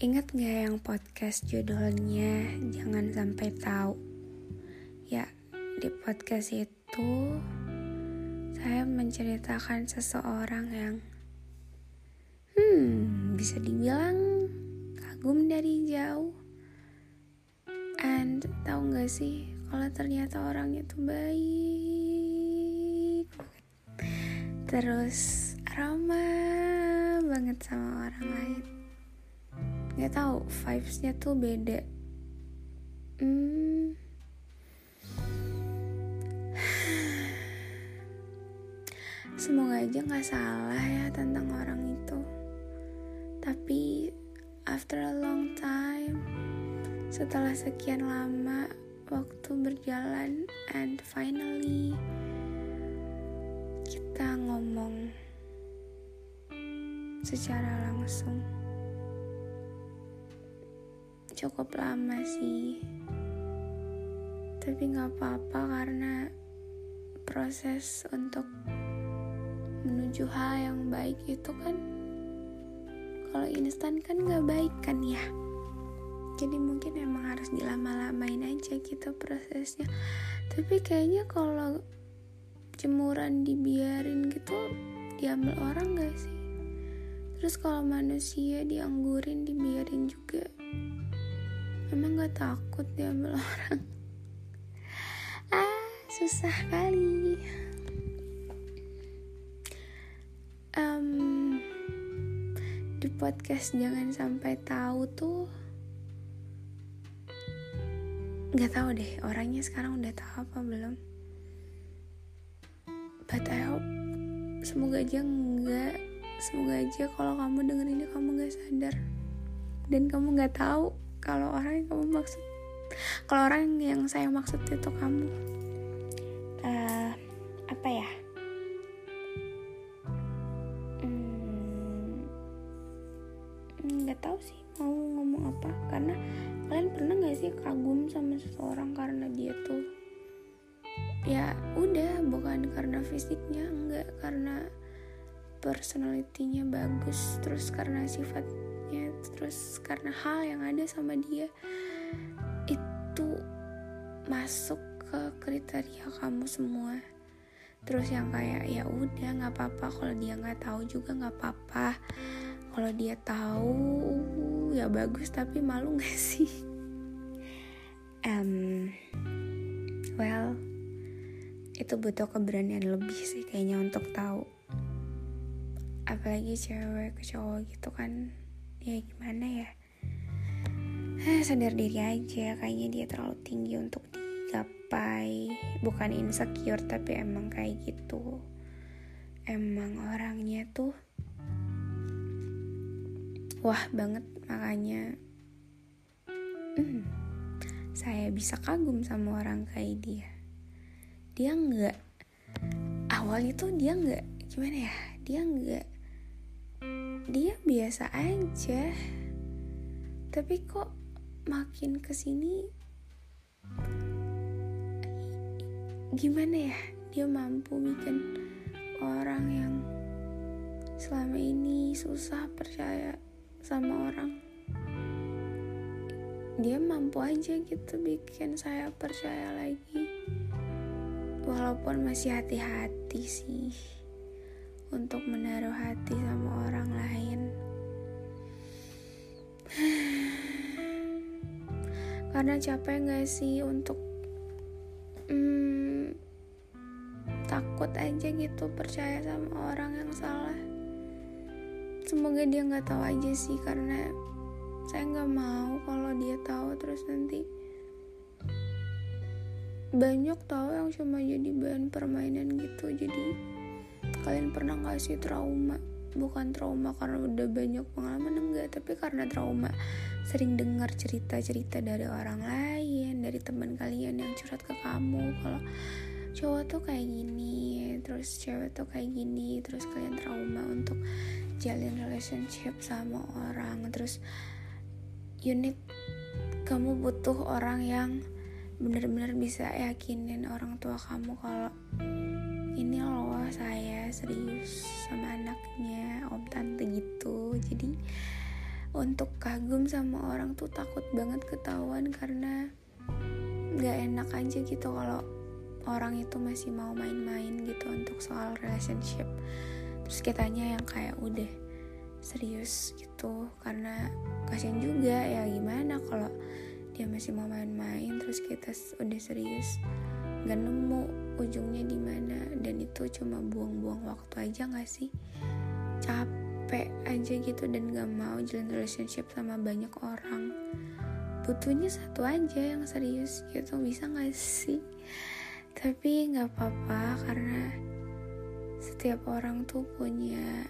Ingat gak yang podcast judulnya Jangan Sampai Tahu? Ya, di podcast itu saya menceritakan seseorang yang hmm, bisa dibilang kagum dari jauh. And tahu gak sih kalau ternyata orangnya tuh baik. Terus ramah banget sama orang lain nggak tahu vibesnya tuh beda. Hmm. semoga aja nggak salah ya tentang orang itu. Tapi after a long time setelah sekian lama waktu berjalan and finally kita ngomong secara langsung cukup lama sih. Tapi nggak apa-apa karena proses untuk menuju hal yang baik itu kan kalau instan kan nggak baik kan ya. Jadi mungkin emang harus dilama-lamain aja gitu prosesnya. Tapi kayaknya kalau jemuran dibiarin gitu diambil orang gak sih? Terus kalau manusia dianggurin dibiarin juga emang gak takut diambil orang? Ah susah kali. Um, di podcast jangan sampai tahu tuh nggak tahu deh orangnya sekarang udah tahu apa belum. But I hope semoga aja enggak. Semoga aja kalau kamu denger ini kamu nggak sadar. Dan kamu nggak tahu kalau orang yang kamu maksud kalau orang yang saya maksud itu kamu uh, apa ya? Hmm, nggak hmm, tahu sih mau ngomong apa. Karena kalian pernah nggak sih kagum sama seseorang karena dia tuh ya udah bukan karena fisiknya enggak karena personalitinya bagus terus karena sifat terus karena hal yang ada sama dia itu masuk ke kriteria kamu semua. Terus yang kayak ya udah nggak apa-apa. Kalau dia nggak tahu juga nggak apa-apa. Kalau dia tahu ya bagus tapi malu nggak sih? Um, well itu butuh keberanian lebih sih kayaknya untuk tahu. Apalagi cewek ke cowok gitu kan ya gimana ya? Eh, sadar diri aja kayaknya dia terlalu tinggi untuk digapai. Bukan insecure tapi emang kayak gitu. Emang orangnya tuh wah banget makanya hmm, saya bisa kagum sama orang kayak dia. Dia nggak awalnya tuh dia nggak gimana ya? Dia nggak dia biasa aja. Tapi kok makin ke sini gimana ya? Dia mampu bikin orang yang selama ini susah percaya sama orang. Dia mampu aja gitu bikin saya percaya lagi. Walaupun masih hati-hati sih untuk menaruh hati sama orang lain. Karena capek gak sih untuk hmm, takut aja gitu percaya sama orang yang salah. Semoga dia nggak tahu aja sih karena saya nggak mau kalau dia tahu terus nanti banyak tahu yang cuma jadi bahan permainan gitu jadi kalian pernah gak sih trauma? Bukan trauma karena udah banyak pengalaman. Enggak tapi karena trauma. Sering dengar cerita-cerita dari orang lain dari teman kalian yang curhat ke kamu. Kalau cowok tuh kayak gini terus cewek tuh kayak gini terus kalian trauma untuk jalin relationship sama orang. Terus need kamu butuh orang yang benar-benar bisa yakinin orang tua kamu kalau ini loh saya serius sama anaknya om tante gitu. Jadi untuk kagum sama orang tuh takut banget ketahuan karena nggak enak aja gitu kalau orang itu masih mau main-main gitu untuk soal relationship. Terus kitanya yang kayak udah serius gitu. Karena kasian juga ya gimana kalau dia masih mau main-main terus kita udah serius nggak nemu ujungnya di mana. Dan itu cuma buang-buang waktu aja nggak sih? Capek aja gitu dan gak mau jalan relationship sama banyak orang. Butuhnya satu aja yang serius gitu bisa gak sih? Tapi nggak apa-apa karena setiap orang tuh punya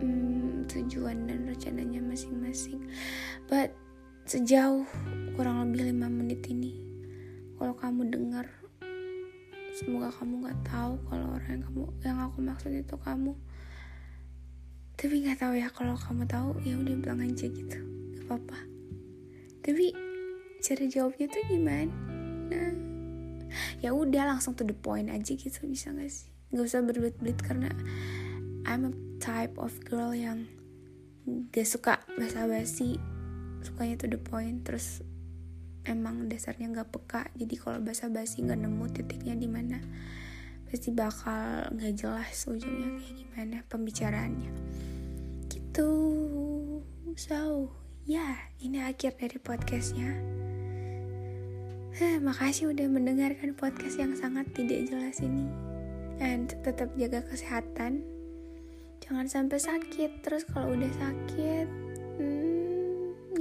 hmm, tujuan dan rencananya masing-masing. But sejauh kurang lebih lima menit ini kalau kamu dengar semoga kamu nggak tahu kalau orang yang kamu yang aku maksud itu kamu. Tapi nggak tahu ya kalau kamu tahu ya udah bilang aja gitu nggak apa-apa. Tapi cara jawabnya tuh gimana? Nah ya udah langsung to the point aja gitu bisa gak sih? Nggak usah berbelit-belit karena I'm a type of girl yang gak suka basa-basi sukanya to the point. Terus emang dasarnya nggak peka. Jadi kalau basa-basi nggak nemu titiknya di mana pasti bakal nggak jelas ujungnya kayak gimana pembicaraannya. Gitu. So ya yeah, ini akhir dari podcastnya. Hah, makasih udah mendengarkan podcast yang sangat tidak jelas ini. And tetap jaga kesehatan. Jangan sampai sakit. Terus kalau udah sakit